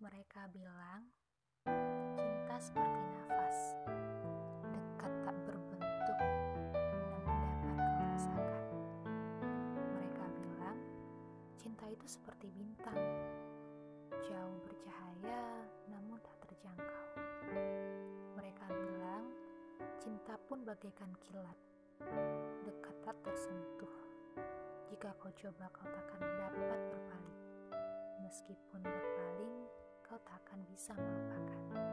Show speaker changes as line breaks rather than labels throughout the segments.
Mereka bilang cinta seperti nafas, dekat tak berbentuk, namun dapat kau rasakan. Mereka bilang cinta itu seperti bintang, jauh bercahaya namun tak terjangkau. Mereka bilang cinta pun bagaikan kilat, dekat tak tersentuh. Jika kau coba kau takkan dapat berpaling, meskipun berpaling kau takkan bisa melupakan.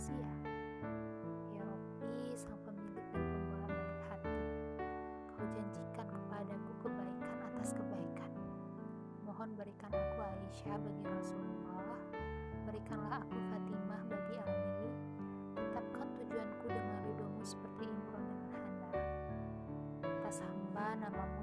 Rahasia? Ya sang pemilik dan pembolak-balik hati, kau janjikan kepadaku kebaikan atas kebaikan. Mohon berikan aku Aisyah bagi Rasulullah, berikanlah aku Fatimah bagi Ali, tetapkan tujuanku dengan ridhomu seperti Imron dengan Hana. Atas hamba namamu